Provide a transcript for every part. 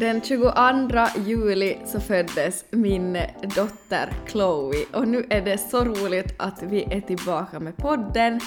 Den 22 juli så föddes min dotter Chloe och nu är det så roligt att vi är tillbaka med podden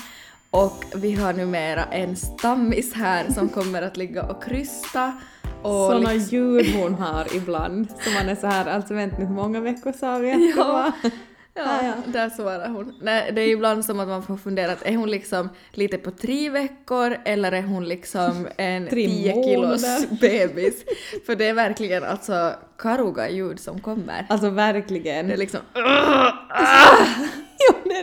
och vi har numera en stammis här som kommer att ligga och krysta och Såna liksom- ljud hon har ibland, så man är så här, alltså vänta nu hur många veckor sa vi att det Ja. var? Ja, Ah, ja. där svarar hon. Nej, det är ibland som att man får fundera, att är hon liksom lite på tre veckor eller är hon liksom en Tre 10 kilos bebis? För det är verkligen alltså karuga ljud som kommer. Alltså verkligen. Det är liksom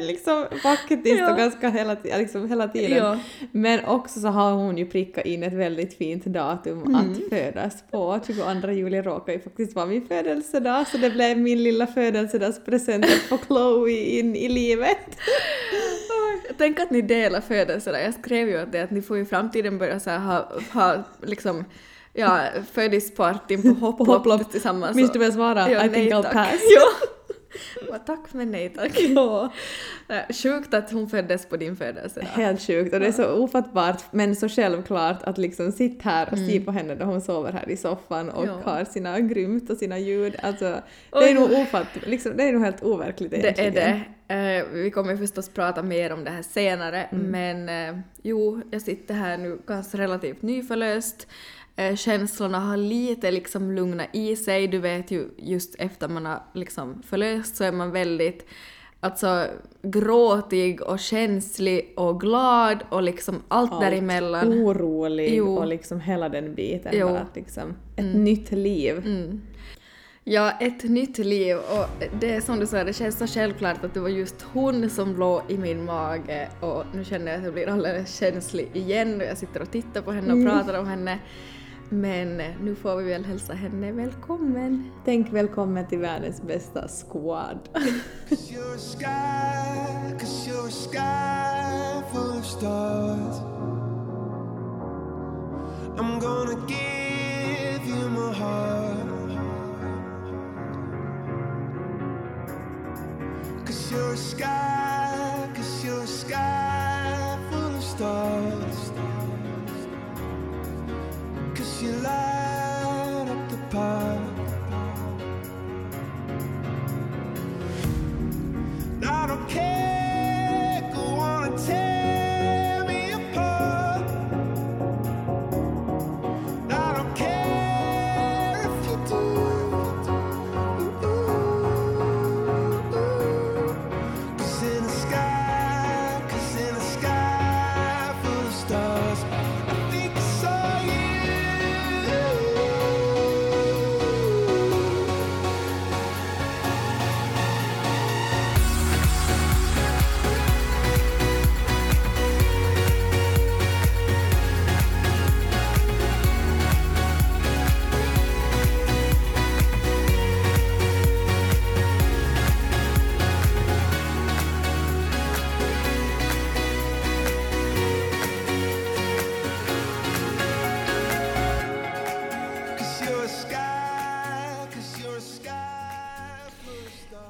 är liksom faktiskt Ja. och ganska hela, liksom hela tiden. Ja. Men också så har hon ju prickat in ett väldigt fint datum Mm. att födas på. 22 juli råkar ju faktiskt vara min födelsedag så det blev min lilla födelsedagspresent att få Chloe in i livet. Tänk att ni delar födelsedag. Jag skrev ju åt det att ni får i framtiden börja så ha, ha liksom ja, födelsepartyn på hopplopp, hopplopp. tillsammans. Minns du vad jag svarade? Ja, I think I'll tack. pass. Ja. Bara, tack men nej tack. Ja. Nej, Sjukt att hon föddes på din födelsedag. Helt sjukt och det är så ofattbart men så självklart att liksom sitta här och Mm. se på henne då hon sover här i soffan och Ja. har sina grymt och sina ljud. Alltså det är nog ofatt, liksom, det är nog helt overkligt Det är egentligen. det. Eh, vi kommer förstås prata mer om det här senare, Mm. men eh, jo, jag sitter här nu ganska relativt nyförlöst. Eh, känslorna har lite liksom lugnat i sig. Du vet ju, just efter man har liksom förlöst så är man väldigt alltså gråtig och känslig och glad och liksom allt, Allt. däremellan. Orolig Jo. och liksom hela den biten. Jo. Bara liksom, ett Mm. nytt liv. Mm. Ja, ett nytt liv och det är som du sa, det känns så självklart att det var just hon som låg i min mage och nu känner jag att jag blir alldeles känslig igen och jag sitter och tittar på henne och Mm. pratar om henne. Men eh, nu får vi väl hälsa henne välkommen. Tänk välkommen till världens bästa squad. Cause you're a sky, cause you're a sky full of stars. I'm gonna give you my heart. Cause you're a sky, cause you're a sky full of stars. Cause you light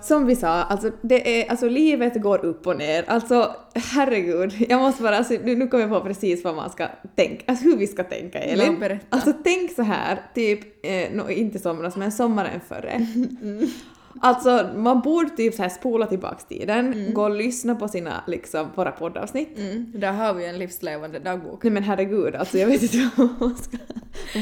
Som vi sa, alltså, det är, alltså livet går upp och ner. Alltså herregud, jag måste bara, alltså, nu, nu kommer jag på precis vad man ska tänka, alltså hur vi ska tänka Elin. Ja, berätta. Alltså tänk så här, typ, eh, no, inte somras men sommaren före. Alltså man borde typ så här spola tillbaks tiden, gå och lyssna på sina, liksom, våra poddavsnitt. Mm. Där har vi en livslevande dagbok. Nej men herregud, alltså jag vet inte vad man ska...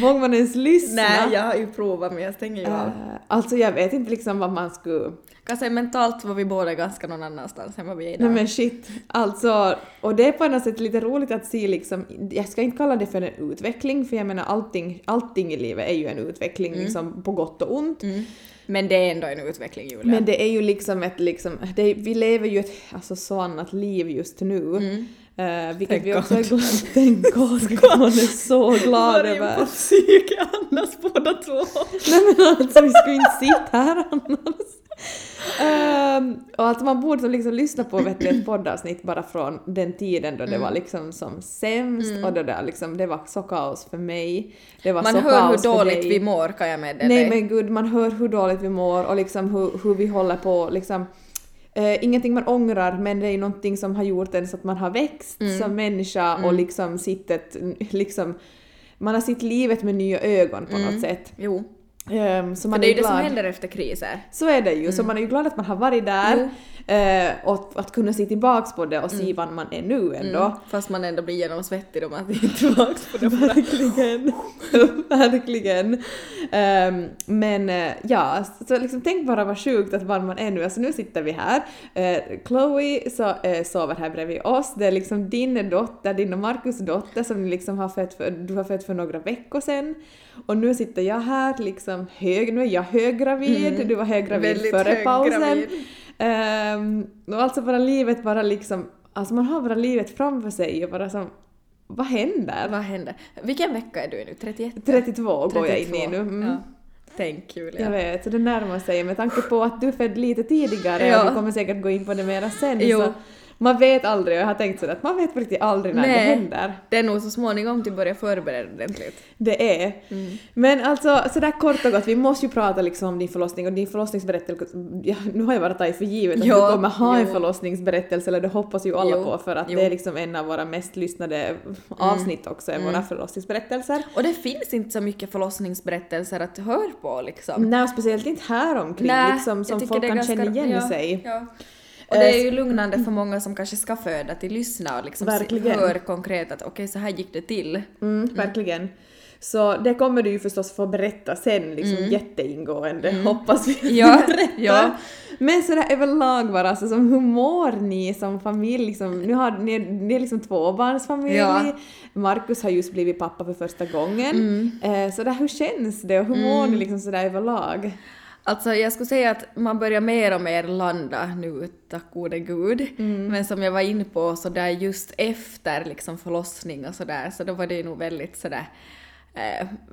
Vågar man ens lyssna? Nej, jag har ju provat men jag stänger ju av. Eh, alltså jag vet inte liksom vad man skulle... Kan säga mentalt var vi båda ganska någon annanstans än vad vi är idag. Nej men shit, alltså, och det är på något sätt lite roligt att se liksom, jag ska inte kalla det för en utveckling, för jag menar allting, allting i livet är ju en utveckling liksom på gott och ont. Mm. Men det är ändå en utveckling Julia. Men det är ju liksom ett liksom, det vi lever ju ett alltså, så annat liv just nu. Mm. eh, vilket Thank vi också God. är glada Tänk God, man är så glad över. på psyke annars båda två. Nej men alltså vi skulle inte sitta här annars. Ehm, och att man borde liksom lyssna på vet du, ett poddavsnitt bara från den tiden då det var liksom som sämst och då det, liksom, det var så kaos för mig. Det var Man så hör hur kaos för dåligt vi mår kan jag meddela Nej dig. men gud, man hör hur dåligt vi mår och liksom hur, hur vi håller på liksom eh, ingenting man ångrar men det är någonting som har gjort en så att man har växt Mm. som människa och liksom sittet liksom man har sett livet med nya ögon på något sätt. Jo. Ehm, så För man det är ju det som händer efter kriser. Så är det ju, så man är ju glad att man har varit där eh, och att kunna se tillbaks på det och se var man är nu ändå. Mm. Fast man ändå blir genomsvettig då man tittar tillbaks på det. Verkligen. Verkligen. Ehm, men eh, ja, så liksom tänk bara vad sjukt att var man är nu. Alltså nu sitter vi här. Uh, Chloe så, sover här bredvid oss. Det är liksom din dotter, din och Markus dotter som liksom har fött för, du har fött för några veckor sedan. Och nu sitter jag här liksom hög, nu är jag höggravid, du var höggravid före pausen. höggravid. Ehm, och alltså bara livet bara liksom, alltså man har bara livet framför sig och bara som, vad händer? Vad händer? Vilken vecka är du i nu? 31? 32 går jag in i 32. nu. Mm. Ja. Tänk Julia. Jag vet, så det närmar sig. Med tanke på att du födde lite tidigare Ja. och vi kommer säkert gå in på det mera sen Jo. så man vet aldrig, jag har tänkt sådär att man vet riktigt aldrig när det Nej. händer. Det är nog så småningom till börja förbereda ordentligt. Det är. Mm. Men alltså sådär kort och gott, vi måste ju prata liksom om din förlossning och din förlossningsberättelse. Ja, nu har jag bara tagit för givet att du kommer ha en jo. förlossningsberättelse, eller det hoppas ju alla Jo, på för att. Mm. det är liksom en av våra mest lyssnade avsnitt också, är våra förlossningsberättelser. Och det finns inte så mycket förlossningsberättelser att höra på liksom. Nej, speciellt inte här omkring Nej, liksom, som folk det kan ganska- känna igen ja, sig. Ja. Och det är ju lugnande för många som kanske ska föda till lyssna och liksom Verkligen. hör konkret att okej så här gick det till. Mm, verkligen. Så det kommer du ju förstås få berätta sen, liksom jätteingående, hoppas vi. Mm. Ja, berätta. ja. Men sådär överlag bara, alltså, som, hur mår ni som familj? Liksom, nu har ni, ni är liksom tvåbarnsfamilj, Ja. Markus har just blivit pappa för första gången. Mm. Eh, så där, hur känns det och hur mår ni liksom sådär överlag? Alltså jag skulle säga att man börjar mer och mer landa nu, tack gode gud. Mm. Men som jag var inne på så där just efter liksom förlossning och sådär, så då var det ju nog väldigt sådär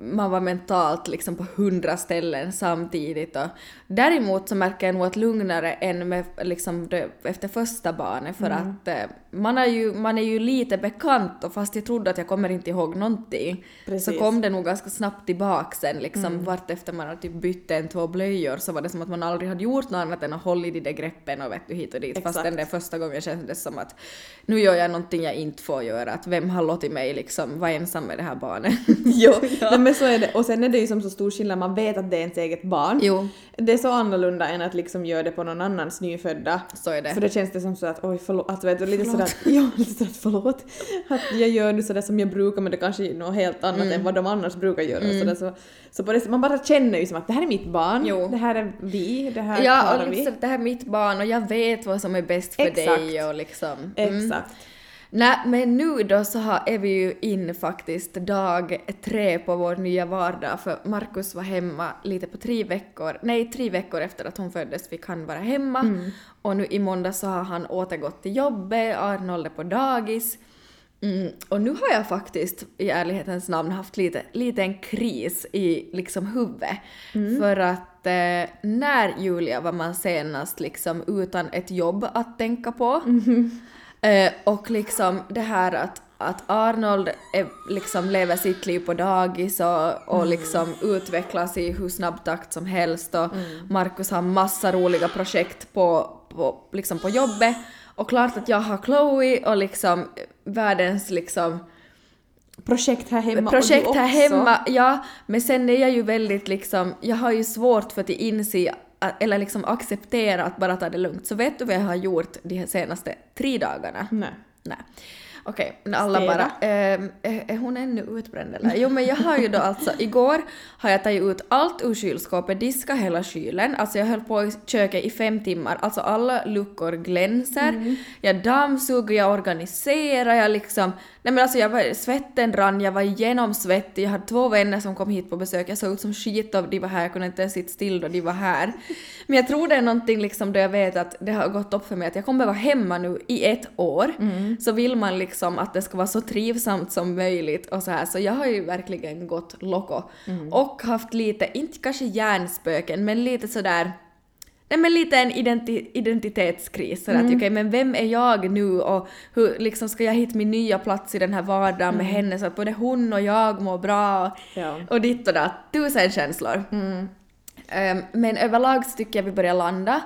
man var mentalt liksom på hundra ställen samtidigt och däremot så märker jag nog att lugnare än med liksom det, efter första barnet för Mm. att eh, man, är ju, man är ju lite bekant och fast jag trodde att jag kommer inte ihåg någonting Precis. Mm. så kom det nog ganska snabbt tillbaka sen liksom vart efter man hade typ bytt en två blöjor så var det som att man aldrig hade gjort något annat än att hålla i de där greppen och vet du hit och dit fast Exakt. den där första gången kändes det som att nu gör jag någonting jag inte får göra att vem har låtit mig liksom vara ensam med det här barnet. jo, Nej, men så är det. Och sen är det ju som så stor skillnad, man vet att det är ens eget barn. Jo. Det är så annorlunda än att liksom göra det på någon annans nyfödda. Så är det. För det känns det som så att oj förlåt, att vet du, lite sådär, ja lite sådär förlåt. Att jag gör nu sådär som jag brukar men det kanske är något helt annat Mm. än vad de annars brukar göra. Sådär, så, så på det, man bara känner ju som att det här är mitt barn, Jo. det här är vi, det här Ja, klarar och vi. liksom, det här är mitt barn och jag vet vad som är bäst för Exakt. dig och liksom. mm. Exakt. Nej, men nu då så har, är vi ju in faktiskt dag tre på vår nya vardag för Markus var hemma lite på tre veckor, nej tre veckor efter att hon föddes fick han vara hemma och nu i måndag så har han återgått till jobbet, Arnold är på dagis. Mm, och nu har jag faktiskt i ärlighetens namn haft lite, lite en kris i liksom huvudet. För att eh, när Julia var man senast liksom utan ett jobb att tänka på. Eh, och liksom det här att, att Arnold är, liksom lever sitt liv på dagis och, och liksom utvecklas i hur snabb takt som helst och Markus har massa roliga projekt på, på, liksom på jobbet. Och klart att jag har Chloe och liksom världens liksom Projekt här hemma projekt och du här också. hemma, ja, men sen är jag ju väldigt liksom, jag har ju svårt för att inse eller liksom acceptera att bara ta det lugnt. Så vet du vad jag har gjort de senaste tre dagarna? Nej. Nej. Okej, men alla Städa. bara ehm, är, hon ännu utbränd eller? Jo men jag har ju då alltså, igår har jag tagit ut allt ur kylskåpet, diska hela kylen, alltså jag höll på i köket i fem timmar, alltså alla luckor glänser, Mm. jag dammsuger, jag organiserar, jag liksom, nej men alltså jag var, svetten rann, jag var genomsvettig, jag hade två vänner som kom hit på besök, jag såg ut som skit och de var här, jag kunde inte ens sitta still då de var här. Men jag tror det är någonting liksom då jag vet att det har gått upp för mig att jag kommer vara hemma nu i ett år, så vill man liksom att det ska vara så trivsamt som möjligt och så här, så jag har ju verkligen gått loco. Och haft lite, inte kanske hjärnspöken, men lite sådär Nej men lite en identi- identitetskris sådär att okej men vem är jag nu och hur liksom ska jag hitta min nya plats i den här vardagen med henne så att både hon och jag mår bra Ja. och ditt och datt, tusen känslor. Ehm, men överlag så tycker jag vi börjar landa.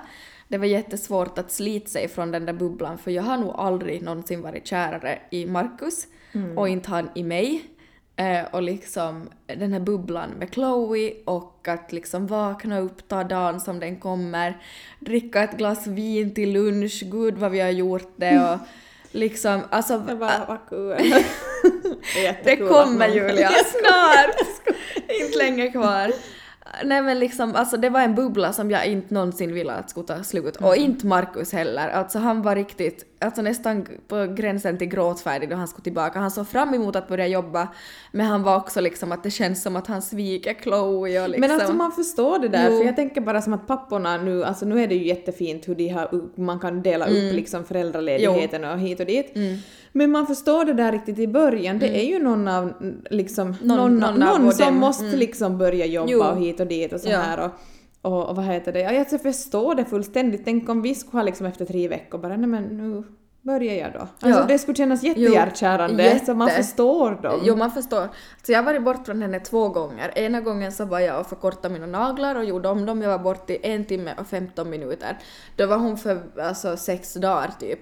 Det var jättesvårt att slita sig från den där bubblan för jag har nog aldrig någonsin varit kärare i Markus och inte han i mig. Eh, och liksom den här bubblan med Chloe och att liksom vakna upp, ta dagen som den kommer, dricka ett glas vin till lunch, gud vad vi har gjort det och liksom alltså Det var, var kul. det det kommer Julia, snart! inte länge kvar. Nej men liksom, alltså det var en bubbla som jag inte någonsin ville att skulle ta slut. Och Mm. inte Markus heller. Alltså han var riktigt, alltså nästan på gränsen till gråtfärdig då han skulle tillbaka. Han såg fram emot att börja jobba, men han var också liksom att det känns som att han sviker Chloe och liksom... Men alltså man förstår det där, Jo. för jag tänker bara som att papporna nu, alltså nu är det ju jättefint hur de har, man kan dela upp liksom föräldraledigheten och hit och dit. Men man förstår det där riktigt i början, det är ju någon av liksom, någon, Någon- någon, någon av som dem. måste liksom börja jobba Jo. och hit och dit och så Ja. här och, och, och vad heter det, ja, jag förstår det fullständigt. Tänk om vi skulle ha liksom efter tre veckor bara, nej men nu börjar jag då. Alltså Ja. det skulle kännas jättehjärtkärande, så man jätte. förstår dem. Jo, man förstår. Så jag har varit bort från henne två gånger. Ena gången så var jag och förkortade mina naglar och gjorde om dem. Jag var bort i en timme och 15 minuter. Då var hon för alltså, sex dagar typ.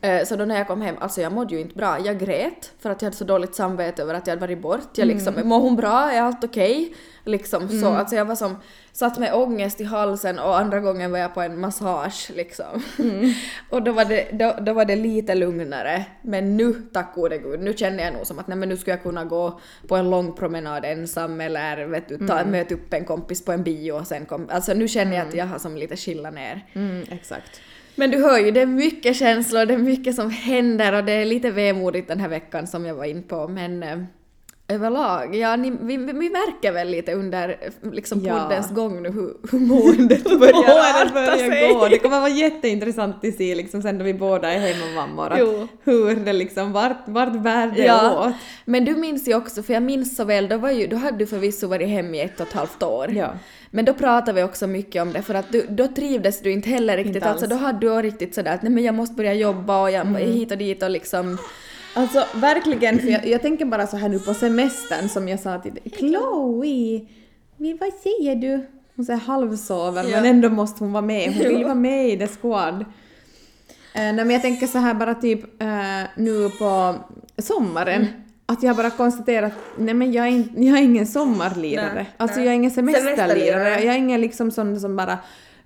Eh, Så då när jag kom hem, alltså jag mådde ju inte bra. Jag grät för att jag hade så dåligt samvete över att jag hade varit bort. Jag liksom, mår hon bra? Är allt okej? Liksom så. Alltså jag var som, satt med ångest i halsen och andra gången var jag på en massage liksom. och då var, det, då, då var det lite lugnare. Men nu, tack gode gud, nu känner jag nog som att nej men nu skulle jag kunna gå på en lång promenad ensam eller vet du, ta, möta upp en kompis på en bio och sen kom, alltså nu känner jag att jag har som lite chillat ner. Mm, exakt. Men du hör ju, det är mycket känslor, det är mycket som händer och det är lite vemodigt den här veckan som jag var in på men eh, överlag, ja ni, vi, vi märker väl lite under liksom Ja. poddens gång nu hur, hur måendet börjar arta börjar sig. gå. Det kommer vara jätteintressant att se liksom sen när vi båda är hemmamammor hur det liksom, vart, vart bär det Ja, åt. men du minns ju också, för jag minns så väl, då, var ju, då hade du förvisso varit hemma i ett och ett halvt år. Ja. Men då pratade vi också mycket om det för att du, då trivdes du inte heller riktigt. Inte alltså då hade du riktigt sådär att nej men jag måste börja jobba och jag hit och dit och liksom... Alltså verkligen, för jag, jag tänker bara så här nu på semestern som jag sa till dig. Chloe, vad säger du? Hon säger halvsover Ja. men ändå måste hon vara med. Hon vill vara med i The Squad. Eh, nej men jag tänker så här bara typ eh, nu på sommaren. Mm. Att jag bara konstaterat, nej men jag är, in, jag är ingen sommarlirare. Nej, alltså nej. jag är ingen semesterlirare. Semesterlirare. Jag är ingen liksom sån som bara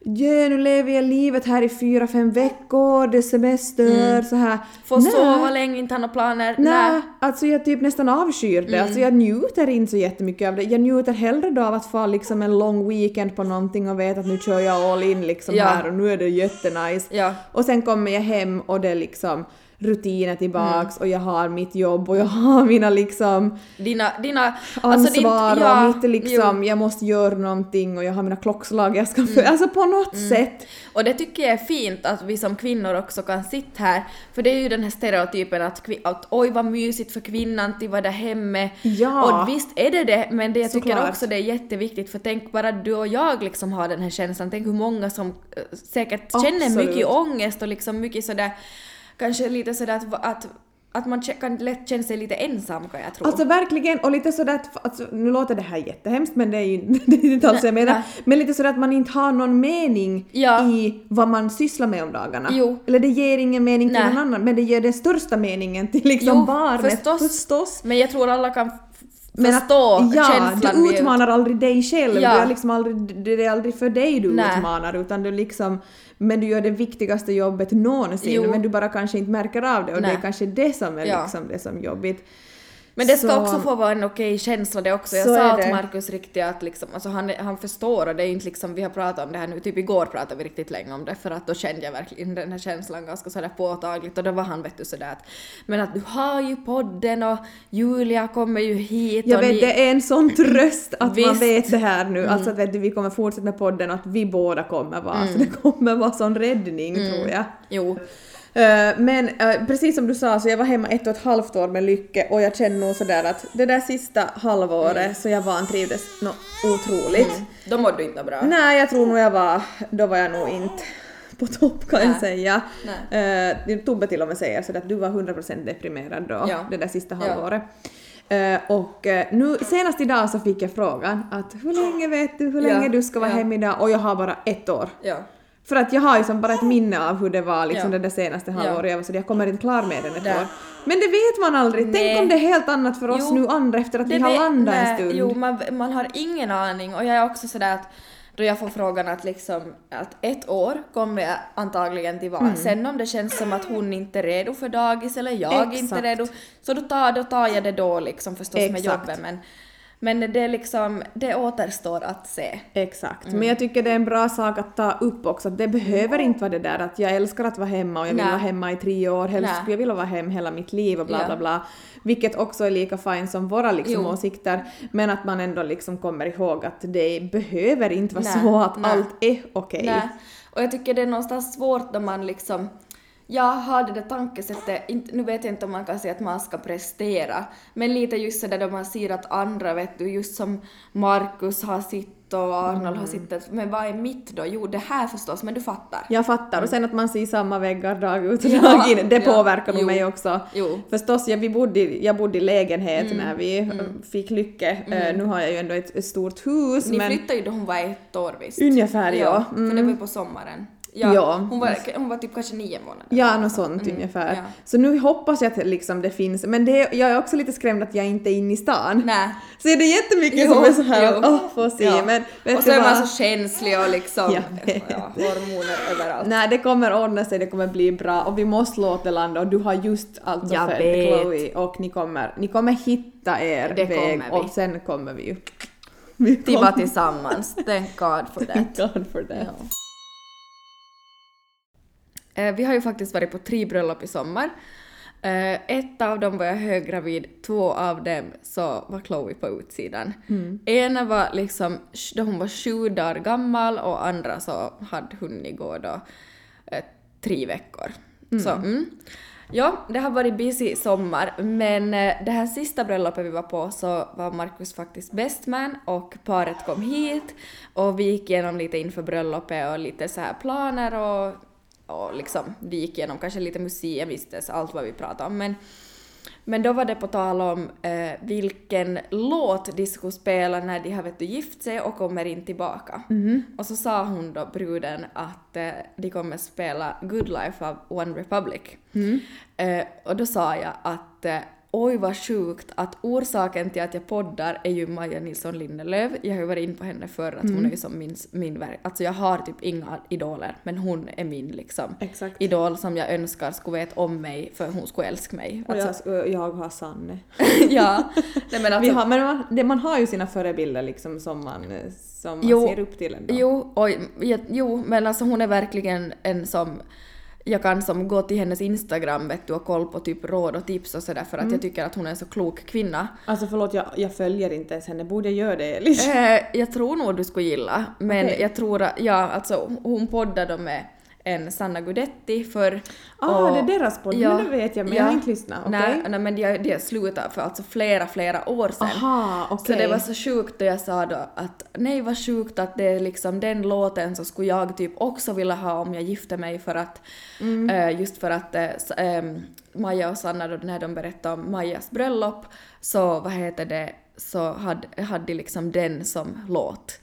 Ja, nu lever jag livet här i fyra, fem veckor, det är semester, så här. Mm. Få Nej. sova länge, inte ha några planer. Nej, alltså jag typ nästan avskyr det. Mm. Alltså jag njuter inte så jättemycket av det. Jag njuter hellre då av att få liksom en lång weekend på någonting och veta att nu kör jag all in liksom Ja. här och nu är det jättenice. Ja. Och sen kommer jag hem och det är liksom rutiner tillbaks Mm. och jag har mitt jobb och jag har mina liksom Dina, dina... ansvar alltså din- ja, och mitt liksom, jo. jag måste göra någonting och jag har mina klockslag jag ska Mm. Alltså på något sätt. Och det tycker jag är fint att vi som kvinnor också kan sitta här, för det är ju den här stereotypen att, att oj vad mysigt för kvinnan till vara där hemma. Ja. Och visst är det det, men det jag tycker Såklart. också det är jätteviktigt för tänk bara du och jag liksom har den här känslan, tänk hur många som eh, säkert känner Absolut. mycket ångest och liksom mycket sådär, kanske lite sådär att, att, att man kan lätt känna sig lite ensam kan jag tro. Alltså verkligen, och lite sådär att, alltså, nu låter det här jättehemskt men det är ju det är inte alls det jag menar, nej. men lite sådär att man inte har någon mening Ja. i vad man sysslar med om dagarna. Jo. Eller det ger ingen mening till Nej. någon annan, men det ger den största meningen till liksom Jo, barnet. förstås. förstås. Men jag tror alla kan Men att- förstå ja, känslan. du utmanar aldrig dig själv. Ja. Du är liksom aldrig, det är aldrig för dig du Nej. utmanar utan du liksom men du gör det viktigaste jobbet någonsin Jo. men du bara kanske inte märker av det och det Nej. är kanske det som är Ja. liksom det som är jobbigt. Men det ska Så- också få vara en okej känsla det också. Jag sa det. Markus riktigt att liksom, alltså han, han förstår och det är inte liksom, vi har pratat om det här nu, typ igår pratade vi riktigt länge om det för att då kände jag verkligen den här känslan ganska sådär påtagligt och då var han vet du sådär att men att du har ju podden och Julia kommer ju hit Jag och vet, ni, det är en sån tröst att man Visst. Mm. vet det här nu. Alltså att vet du, vi kommer fortsätta med podden och att vi båda kommer vara. Så det kommer vara sån räddning Mm. tror jag. Jo. Eh, men eh, precis som du sa så jag var hemma ett och ett halvt år med Lycke och jag känner nog sådär att det där sista halvåret så jag vantrivdes nå otroligt. Då mådde du inte bra. Nej, jag tror nog jag var, då var jag nog inte på topp kan jag Nej. säga. Uh, Tobbe till och med säger så att du var 100% deprimerad då, Ja. det där sista Ja. halvåret. Eh, och eh, nu senast idag så fick jag frågan att hur länge vet du, hur Ja, länge du ska vara ja. hemma idag och jag har bara ett år. Ja. För att jag har ju som bara ett minne av hur det var liksom Ja. det där senaste halvåret, jag var så jag kommer inte klar med den ett år. Men det vet man aldrig. Nej. Tänk om det är helt annat för oss Jo, nu andra efter att vi har landat en stund. Jo, man, man har ingen aning och jag är också sådär att då jag får frågan att liksom att ett år kommer jag antagligen till vara. Mm. Sen om det känns som att hon inte är redo för dagis eller jag inte Exakt. är redo så då tar, då tar jag det då liksom förstås med Exakt. jobbet men, men det liksom, det återstår att se. Exakt. Mm. Men jag tycker det är en bra sak att ta upp också. Det behöver inte vara det där att jag älskar att vara hemma och jag vill Nej. vara hemma i tre år. Helst skulle jag vilja vara hem hela mitt liv och bla Ja. bla bla. Vilket också är lika fint som våra liksom, Jo. åsikter. Men att man ändå liksom kommer ihåg att det behöver inte vara Nej. så att Nej. allt är okej. Nej. Och jag tycker det är någonstans svårt när man liksom jag har det där tankesättet, nu vet jag inte om man kan säga att man ska prestera, men lite just sådär då man ser att andra, vet du, just som Markus har sitt och Arnold Mm. har sitt, men vad är mitt då? Jo, det här förstås, men du fattar. Jag fattar. Och sen att man ser samma väggar dag ut och Ja, dag in, det ja, påverkar nog mig också. jo. Förstås, jag, vi bodde, jag bodde i lägenhet Mm, när vi eh, fick lycka. Eh, nu har jag ju ändå ett, ett stort hus. Ni men flyttade ju då hon var ett år visst? Ungefär, ja. För det Mm. var ju på sommaren. Ja, Ja. Hon, var, hon var typ kanske nio månader. Ja, något sånt ungefär. Mm, ja. Så nu hoppas jag att liksom det finns, men det, jag är också lite skrämd att jag inte är inne i stan. Nej. Så är det jättemycket Jo, som är så här, åh, får se. Ja. Men och så är man så känslig och liksom ja, hormoner överallt. Nej, det kommer ordna sig, det kommer bli bra och vi måste låta det landa och du har just alltså Jag född vet. Chloe och ni kommer, ni kommer hitta er Det väg kommer och sen kommer vi ju... Vi bara tillsammans. Thank God for that. Thank God for that. Ja. Eh, Vi har ju faktiskt varit på tre bröllop i sommar. Eh, Ett av dem var jag höggravid, två av dem så var Chloe på utsidan. Ena var liksom då hon var sju dagar gammal och andra så hade hunnit gå då eh, tre veckor. Så, mm. Ja, det har varit busy sommar, men det här sista bröllopet vi var på så var Markus faktiskt best man och paret kom hit och vi gick igenom lite inför bröllopet och lite så här planer och, och liksom vi gick igenom kanske lite museum visst, allt vad vi pratade om men men då var det på tal om eh, vilken låt de skulle spela när de har vet du, gift sig och kommer in tillbaka. Och så sa hon då, bruden, att eh, de kommer spela Good Life av One Republic. Eh, och då sa jag att eh, oj vad sjukt att orsaken till att jag poddar är ju Maja Nilsson Lindelöf. Jag har ju varit in på henne förr, att hon är ju som min, min verk. Alltså jag har typ inga idoler, men hon är min liksom Exakt. idol som jag önskar skulle veta om mig för hon skulle älska mig. Och Alltså, jag, jag har Sanne. ja. Nej, men Vi alltså, har, men man, det, man har ju sina förebilder liksom som man, som man Jo, ser upp till ändå. jo, oj, jo, men alltså hon är verkligen en som jag kan som gå till hennes Instagram vet du, och koll på typ råd och tips och sådär för att Mm. jag tycker att hon är en så klok kvinna. Alltså förlåt, jag, jag följer inte ens henne. Borde jag göra det Elis? Eh, jag tror nog du skulle gilla, men Okej. jag tror att, ja alltså hon poddade med en Sanna Gudetti för... Ah, och- det är deras podd. Ja, Men det vet jag, men ja. jag har inte lyssnat. Okej? Nej, nej men de, de slutat för alltså flera, flera år sedan. Aha, okej. Så det var så sjukt då jag sa då att nej vad sjukt att det är liksom den låten så skulle jag typ också vilja ha om jag gifte mig för att Mm. eh, just för att ehm, Maja och Sanna då när de berättade om Majas bröllop så vad heter det så hade, hade de liksom den som låt.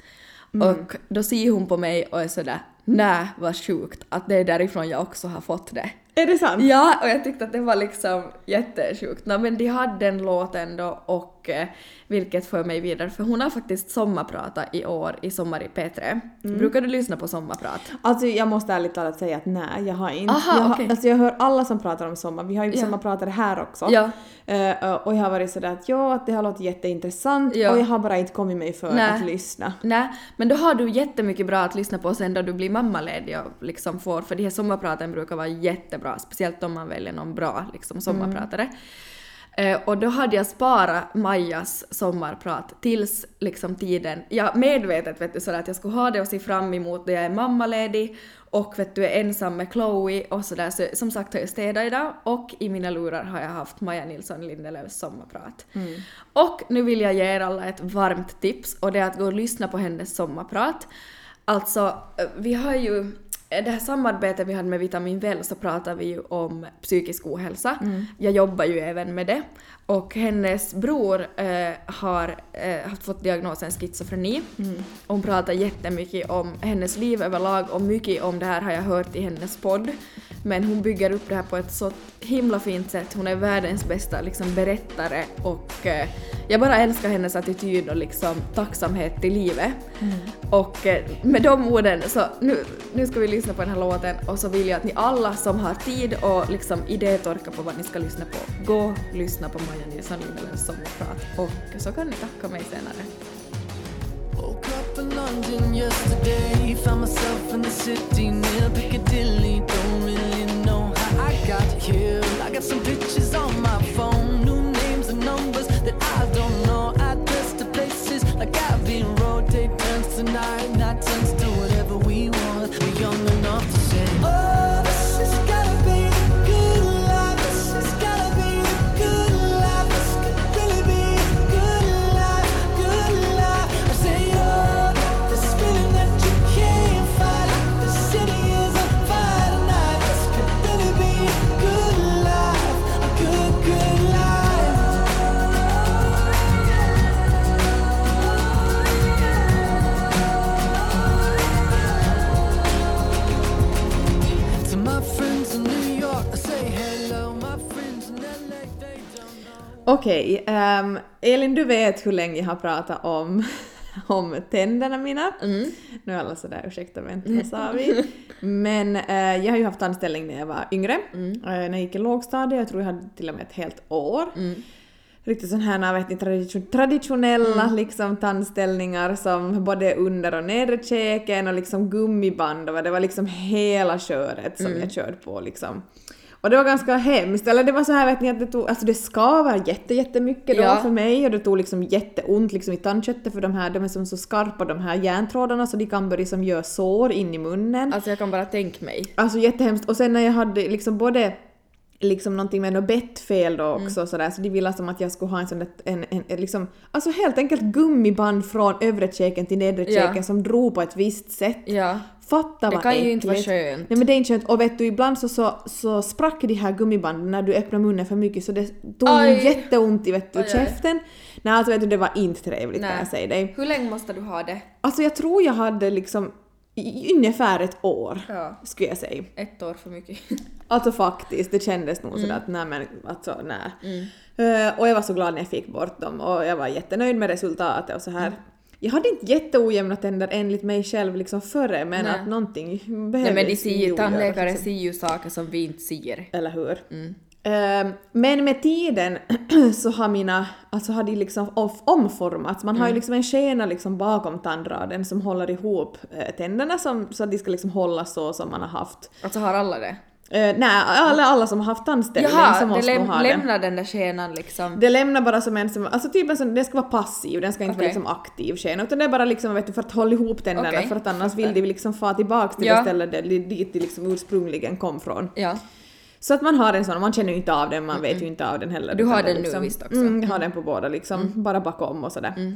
Mm. Och då ser hon på mig och är sådär nej vad sjukt att det är därifrån jag också har fått det. Är det sant? Ja, och jag tyckte att det var liksom jättesjukt. No, men de hade den låten då och eh, vilket för mig vidare, för hon har faktiskt sommarpratat i år i Sommar i P3. Mm. Brukar du lyssna på sommarprat? Alltså jag måste ärligt talat säga att nej, jag har inte. Aha, jag, har, okej. alltså, jag hör alla som pratar om sommar. Vi har ju Ja. sommarpratare här också. Ja. Eh, och jag har varit sådär att ja, att det har låtit jätteintressant Ja. och jag har bara inte kommit mig för Nej. att lyssna. Nej, men då har du jättemycket bra att lyssna på sen då du blir mammaledig och liksom får, för de här sommarpraten brukar vara jättebra, speciellt om man väljer någon bra liksom sommarpratare. Eh, och då hade jag sparat Majas sommarprat tills liksom tiden, jag medvetet vet du sådär att jag skulle ha det och se fram emot då jag är mammaledig och vet du är ensam med Chloe och sådär så som sagt har jag städat idag och i mina lurar har jag haft Maja Nilsson Lindelöfs sommarprat. Och nu vill jag ge er alla ett varmt tips och det är att gå och lyssna på hennes sommarprat. Alltså, eh, vi har ju eh, det här samarbetet vi hade med Vitamin Väl så pratar vi ju om psykisk ohälsa. Jag jobbar ju även med det. Och hennes bror eh, har eh, fått diagnosen schizofreni. Och hon pratar jättemycket om hennes liv överlag och mycket om det här har jag hört i hennes podd. Men hon bygger upp det här på ett så himla fint sätt. Hon är världens bästa liksom, berättare och eh, jag bara älskar hennes attityd och liksom, tacksamhet till livet. Och eh, med de orden så nu, nu ska vi lyssna på den här låten och så vill jag att ni alla som har tid och liksom idétorka på vad ni ska lyssna på, gå och lyssna på Maja Nilsson Lindelöfs sommarprat och så kan ni tacka mig senare. London yesterday. Found myself in the city near Piccadilly. Don't really know how I got here. I got some pictures on my phone. Okej, ehm, Elin du vet hur länge jag har pratat om, om tänderna mina. Nu är alla sådär ursäkta vänta vad sa vi? Men eh, jag har ju haft tandställning när jag var yngre. Eh, när jag gick i lågstadiet, jag tror jag hade till och med ett helt år. Riktigt sån här, vet ni, tradition, traditionella liksom tandställningar som både under och nedre käken och liksom gummiband och det var liksom hela köret som jag körde på liksom. Och det var ganska hemskt, eller det var så här vet ni att det tog, alltså det skavar jätte, jättemycket då Ja. för mig och det tog liksom jätteont liksom i tandköttet för de här, de är som så skarpa de här järntrådarna så de kan börja som göra sår in i munnen. Alltså jag kan bara tänka mig. Alltså jättehemskt. Och sen när jag hade liksom både liksom någonting med något bettfel då också sådär, så de ville som att jag skulle ha en sån där, en, en, en liksom, alltså helt enkelt gummiband från övre käken till nedre Ja. käken som drog på ett visst sätt. Ja. Fatta Det vad kan ju inte vara äckligt. skönt. Nej men det är inte skönt. Och vet du, ibland så, så, så sprack de här gummibanden när du öppnade munnen för mycket så det tog Aj. jätteont i vet du, Aj, käften. Nej alltså vet du, det var inte trevligt kan Nej. jag säga dig. Hur länge måste du ha det? Alltså jag tror jag hade liksom i, ungefär ett år, Ja. skulle jag säga. Ett år för mycket. Alltså faktiskt, det kändes nog sådär att nej men alltså nej. Eh, och jag var så glad när jag fick bort dem och jag var jättenöjd med resultatet och så här. Jag hade inte jätteojämna tänder enligt mig själv liksom före men Nej. att någonting Nej behövdes men de ser, tandläkare liksom. ser ju saker som vi inte ser. Eller hur? Eh, men med tiden så har mina, alltså har de liksom off- omformats. Man har ju liksom en skena liksom bakom tandraden som håller ihop eh, tänderna som, så att de ska liksom hålla så som man har haft. Alltså har alla det? Eh, nej, alla, alla som har haft tandställning så Jaha, det måste nog läm- ha det. lämnar den där skenan liksom. Det lämnar bara som en som, alltså typ en sån, den ska vara passiv, den ska inte vara Okej. liksom aktiv skena utan det är bara liksom vet du, för att hålla ihop tänderna Okej, för att annars vill de liksom få tillbaks till Ja. det stället där, dit de liksom ursprungligen kom från. Ja. Så att man har en sån, man känner ju inte av den, man vet ju inte av den heller. Du har det den nu liksom, visst också. Mm. Mm, jag har den på båda liksom, bara bakom och sådär.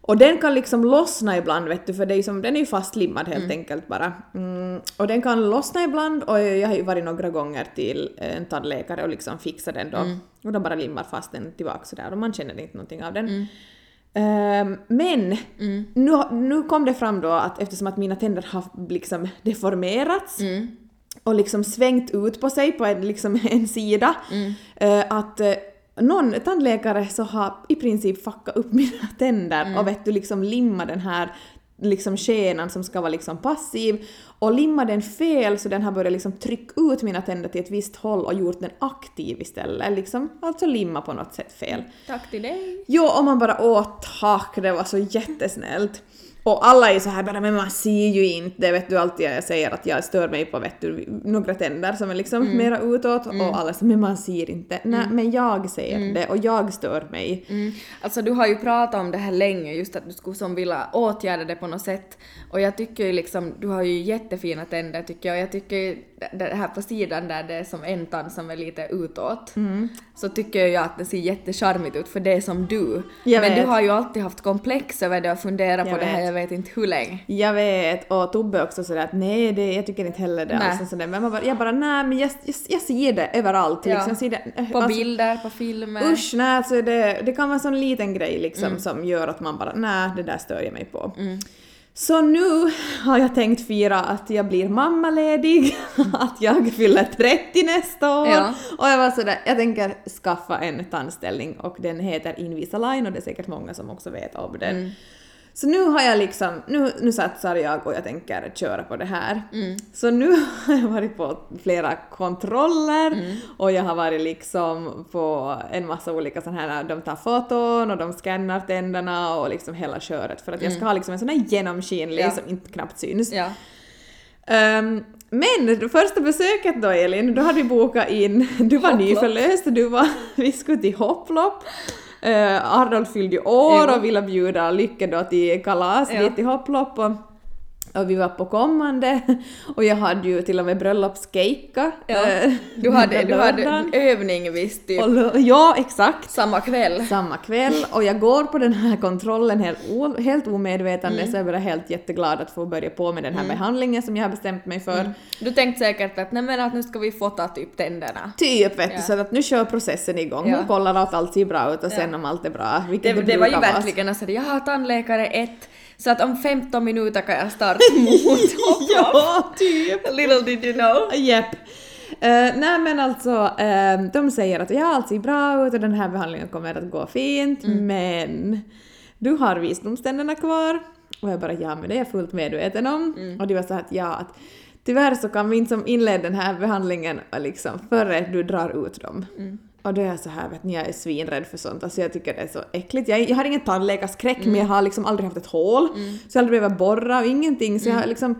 Och den kan liksom lossna ibland vet du, för det är som, den är ju fastlimmad helt enkelt bara. Mm, och den kan lossna ibland och jag har ju varit några gånger till en tandläkare och liksom fixat den då. Och de bara limmar fast den tillbaka sådär och man känner inte någonting av den. Ehm, men nu, nu kom det fram då att eftersom att mina tänder har liksom deformerats och liksom svängt ut på sig på en, liksom en sida, eh, att eh, någon tandläkare så har i princip fuckat upp mina tänder och vet du liksom limma den här liksom skenan som ska vara liksom passiv och limma den fel så den har börjat liksom trycka ut mina tänder till ett visst håll och gjort den aktiv istället. Liksom, alltså limma på något sätt fel. Tack till dig. Jo, och man bara åh tack, det var så jättesnällt. Och alla är så här bara men man ser ju inte, det vet du alltid jag säger att jag stör mig på vet du, några tänder som är liksom mera utåt och alla säger men man ser inte. Nej men jag ser det och jag stör mig. Mm. Alltså du har ju pratat om det här länge, just att du skulle som vilja åtgärda det på något sätt. Och jag tycker ju liksom, du har ju jättefina tänder tycker jag. Jag tycker ju det- här på sidan där det är som en tand som är lite utåt. Så tycker jag att det ser jättecharmigt ut för det är som du. Jag Men vet. du har ju alltid haft komplex över det och funderat på Jag det här vet. inte hur länge. Jag vet, och Tobbe också sådär att nej, det, jag tycker inte heller det. Alltså, sådär. Men man bara, jag bara nej men jag, jag, jag ser det överallt. Ja. Liksom, jag ser det, På alltså, bilder, på filmer. Usch, nej alltså det, det kan vara en sån liten grej liksom som gör att man bara nej, det där stör jag mig på. Så nu har jag tänkt fira att jag blir mammaledig, att jag fyller 30 nästa år. Ja. Och jag var sådär, jag tänker skaffa en tandställning och den heter Invisalign och det är säkert många som också vet om den. Mm. Så nu har jag liksom, nu, nu satsar jag och jag tänker köra på det här. Mm. Så nu har jag varit på flera kontroller Mm. och jag har varit liksom på en massa olika sådana här, de tar foton och de scannar tänderna och liksom hela köret för att jag ska ha liksom en sån här genomskinlig Mm. Ja. som inte knappt syns. Ja. Ehm, men det första besöket då Elin, då hade vi bokat in, du var Hopplopp. nyförlöst du var, vi skulle till hopplopp. Uh, Arnold fyllde ju år Jo. och ville bjuda Lycke då till kalas Ja. dit till hopplopp och, och vi var på kommande och jag hade ju till och med bröllopskeika. Ja. eh, Du hade, du hade övning visst typ Och, ja, exakt samma kväll. samma kväll och jag går på den här kontrollen helt, helt omedvetande Mm. så jag bara helt jätteglad att få börja på med den här behandlingen som jag har bestämt mig för. Du tänkte säkert att nej men att nu ska vi fota typ tänderna. Typ vet Ja. du, så att nu kör processen igång. Ja. Hon kollar att allt ser bra ut och sen Ja. om allt är bra, Det, det, det var ju verkligen så att jag har tandläkare ett så att om 15 minuter kan jag starta mot Ja, typ! Little did you know. Japp. Uh, nej men alltså, eh, de säger att ja, allt ser bra ut och den här behandlingen kommer att gå fint, Mm. men du har visdomständerna kvar. Och jag bara ja, men det är jag fullt medveten om. Mm. Och de var så att ja, att tyvärr så kan vi inte som inleda den här behandlingen liksom före du drar ut dem. Mm. Och då är jag så här, vet ni, jag är svinrädd för sånt. Alltså jag tycker det är så äckligt. Jag, jag har ingen tandläkarskräck Mm. men jag har liksom aldrig haft ett hål. Så jag har aldrig behövt borra och ingenting. Så jag har liksom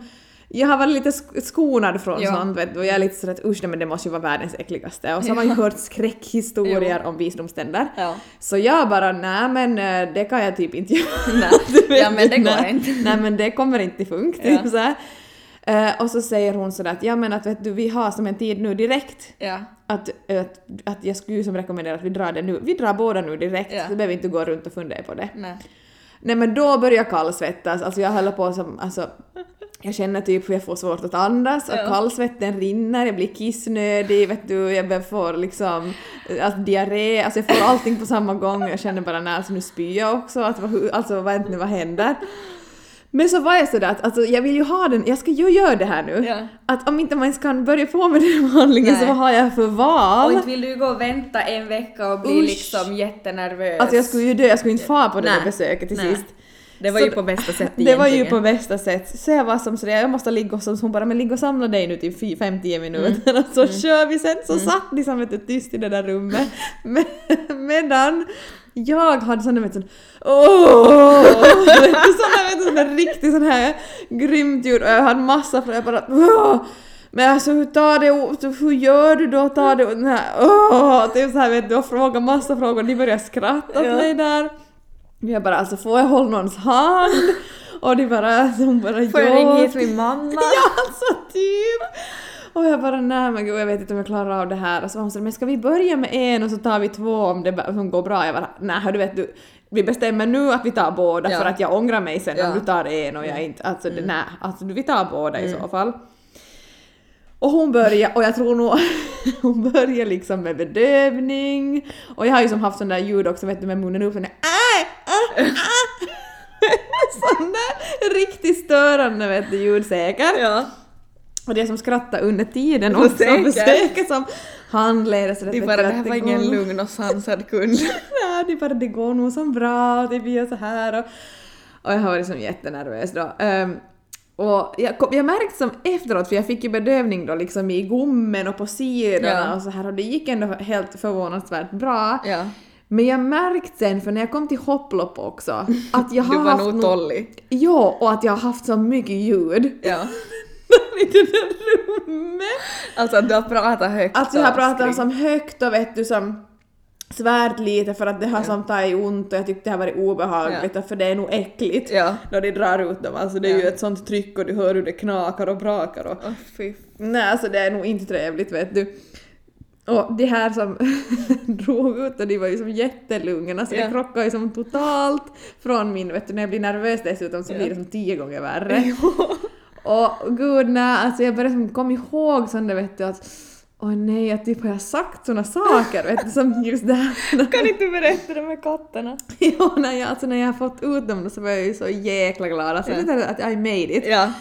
jag har varit lite sk- skonad från Mm. Ja. sånt vet du, och jag är lite sådär att usch nej, men det måste ju vara världens äckligaste. Och så har man ju hört skräckhistorier om visdomständer. Ja. Så jag bara nej men eh, det kan jag typ inte göra. Nej. Ja, men det går nej, inte. Nej men det kommer inte funka. Ja. Typ, så här. Eh, och så säger hon sådär att ja men att vet du vi har som en tid nu direkt Ja. att, att, att jag skulle ju som rekommendera att vi drar det nu. Vi drar båda nu direkt, Ja. så behöver vi inte gå runt och fundera på det. Nej. Nej men då börjar jag kallsvettas, alltså jag håller på som, alltså jag känner typ hur jag får svårt att andas och Ja. kallsvetten rinner, jag blir kissnödig, vet du, jag får liksom alltså, diarré, alltså jag får allting på samma gång, jag känner bara när alltså nu spyr jag också, att, alltså vad inte nu vad händer? Men så var jag sådär att alltså, jag vill ju ha den, jag ska ju göra det här nu. Ja. Att om inte man ens kan börja på med den behandlingen så vad har jag för val? Och inte vill du gå och vänta en vecka och bli Usch. liksom jättenervös. Alltså jag skulle ju dö, jag skulle inte få på det där besöket till Nej. sist. Det var Så ju på bästa sätt Det var ju egentligen. på bästa sätt. Så jag var som sådär, jag måste ligga och så hon bara men ligg och samla dig nu till 5-10 minuter och så kör vi sen. Så satt de som vet du, tyst i det där rummet. Medan jag hade sån där vet du, åh! sån där, vet sån där riktigt sån här grymt ljud och jag hade massa frågor, jag bara åh! Men alltså hur tar det hur gör du då? Tar det här, åh! Typ så här vet du, och fråga massa frågor, de började skratta åt Ja. mig där. Jag bara alltså får jag hålla någons hand? Och de bara, hon bara Får jag ja. ringa hit min mamma? Ja alltså typ! Och jag bara nej men gud jag vet inte om jag klarar av det här. Och så var hon så men ska vi börja med en och så tar vi två om det går bra? Jag bara nej du vet du, vi bestämmer nu att vi tar båda Ja. för att jag ångrar mig sen Ja. om du tar en och jag inte, alltså det, nej, alltså vi tar båda i Mm. så fall. Och hon börjar, och jag tror nog hon börjar liksom med bedövning och jag har ju som haft sån där ljud också vet du med munnen upp sån där äh, äh, äh. sån där riktigt störande vet du ljud säkert. Ja. Och det som skrattar under tiden Så också, säkert. för säkert som handledare så De bara, det här var ingen lugn och sansad kund. Ja, det bara det går nog som bra och det blir så här och, och jag har varit som jättenervös då. Ehm, och jag, jag märkte som efteråt, för jag fick ju bedövning då liksom i gommen och på sidorna Ja. och så här och det gick ändå helt förvånansvärt bra. Ja. Men jag märkte sen, för när jag kom till hopplopp också, att jag har Du var haft nog tollig. Ja, och att jag har haft så mycket ljud Ja. I det där rummet. Alltså att du har pratat högt Alltså jag har pratat som högt och vet du som svärd lite för att det har som tagit ont och jag tyckte det har varit obehagligt och för det är nog äckligt Ja. när de drar ut dem. Alltså det är Ja. ju ett sånt tryck och du hör hur det knakar och brakar och Åh fy. nej alltså det är nog inte trevligt vet du. Och det här som drog ut och de var ju som jättelugna så Ja. det krockade ju som totalt från min, vet du när jag blir nervös dessutom så Ja. blir det som tio gånger värre. Och gud nej, alltså jag började komma ihåg där vet du att Åh nej, att typ har jag sagt såna saker vet du, som just det här. Kan inte du berätta det med katterna? Jo, när jag, alltså när jag har fått ut dem så var jag ju så jäkla glad. Alltså, Ja. jag att I made it. Ja.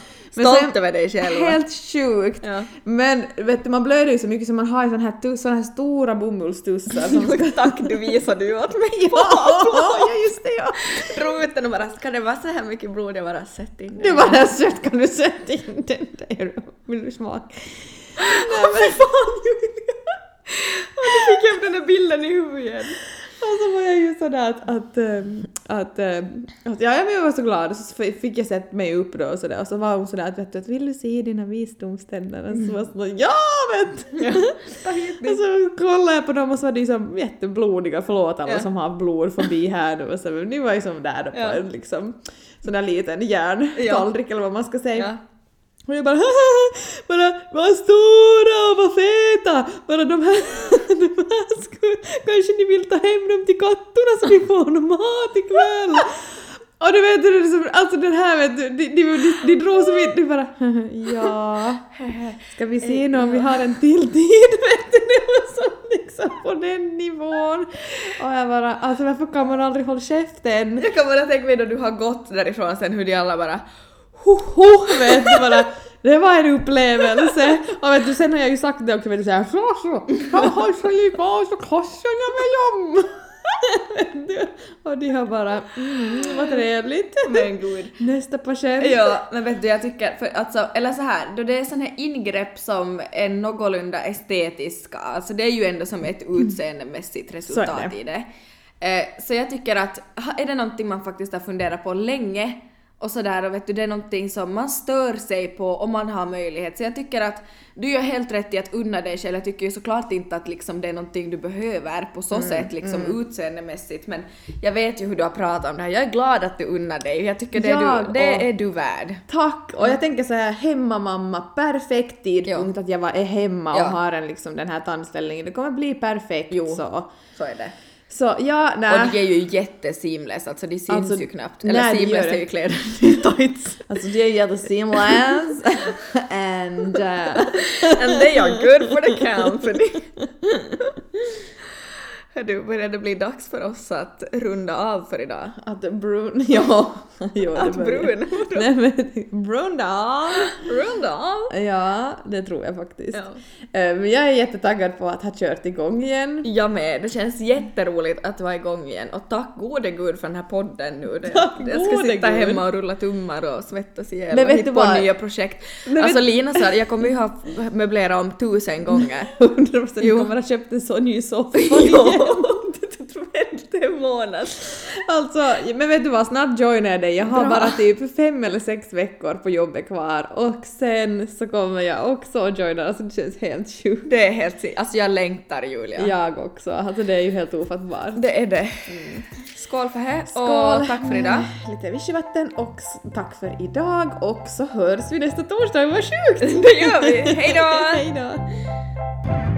Stolt över dig själv. Helt sjukt. Ja. Men vet du, man blöder ju så mycket så man har såna här, såna här stora bomullstussar som ska... Tack, du visade ju åt mig. ja, just det ja! Drog ut den och bara, ska det vara så här mycket blod jag bara sett in Du bara sött kan du sätta in den där. Vill du smaka? Nej men fan Julia! Och nu fick jag den där bilden i huvudet igen. Och så var jag ju sådär att, att, ehm, att, ehm, att ja, men jag var så glad och så fick jag sätta mig upp då och sådär och så var hon sådär att vet du vill du se dina visdomständer? Och så var jag sådär ja vet hit Och så kollade jag på dem och så var de som jätteblodiga, förlåt alla Ja. som har blod förbi här nu och så, men ni var ju som där på Ja. en liksom sån där liten järntallrik eller vad man ska säga. Ja. Och jag bara bara vad stora och vad feta! Bara de här, de här skulle, kanske ni vill ta hem dem till katterna så de får någon mat ikväll. Och du vet, det är liksom, alltså den här vet du, de, de, de, de drog så vitt, du bara ja, ska vi se nu om vi har en till tid vet du, det var så liksom på den nivån. Och jag bara, alltså varför kan man aldrig hålla käften? Jag kan bara tänka mig när du har gått därifrån sen hur de alla bara Hoho, vet du bara. Det var en upplevelse. Och vet du, sen har jag ju sagt det också, vet du såhär så så, jag har så lite av så om. Vet du? Och de har bara, mm, vad trevligt. men gud. Nästa patient. Ja, men vet du jag tycker, för alltså, eller så här, då det är såna här ingrepp som är någorlunda estetiska, alltså det är ju ändå som ett utseendemässigt resultat det. i det. Eh, så jag tycker att, är det någonting man faktiskt har funderat på länge och sådär och vet du, det är någonting som man stör sig på om man har möjlighet. Så jag tycker att du gör helt rätt i att unna dig själv. Jag tycker ju såklart inte att liksom det är någonting du behöver på så sätt liksom utseendemässigt men jag vet ju hur du har pratat om det här. Jag är glad att du unnar dig. Jag tycker det, är Jag du, det är du värd. Tack! Och jag tänker så här hemmamamma, perfekt tidpunkt att jag är hemma och Ja. har en, liksom, den här tandställningen. Det kommer bli perfekt Jo. så. Så är det. Så ja, nej. Och de är ju jätteseamless, alltså de syns Alltså, ju knappt. Eller seamless är det. ju kläder i tights. Alltså det är jätteseamless and uh, And they are good for the company. Du, börjar det bli dags för oss att runda av för idag? att brun, ja. jo, Att brun? Nej men brun Runda av? Ja, det tror jag faktiskt. Ja. Eh, jag är jättetaggad på att ha kört igång igen. Jag med, det känns jätteroligt att vara igång igen och tack gode gud för den här podden nu. Det, Tack jag ska sitta gud. hemma och rulla tummar och svettas ihjäl Men och hitta du på nya projekt. Men alltså vet- Lina sa jag kommer ju ha möblerat om tusen gånger. 100% Jo. kommer ha köpt en sån ny soffa. Det tog inte en månad. Alltså, men vet du vad, snart joinar jag dig. Jag har Bra. bara typ fem eller sex veckor på jobbet kvar och sen så kommer jag också att joina. Alltså det känns helt sjukt. Det är helt si- Alltså jag längtar Julia. Jag också. Alltså det är ju helt ofattbart. Det är det. Skål för Skål! och tack för idag. Lite vichyvatten och tack för idag och så hörs vi nästa torsdag. Vad sjukt! Det gör vi. Hej då!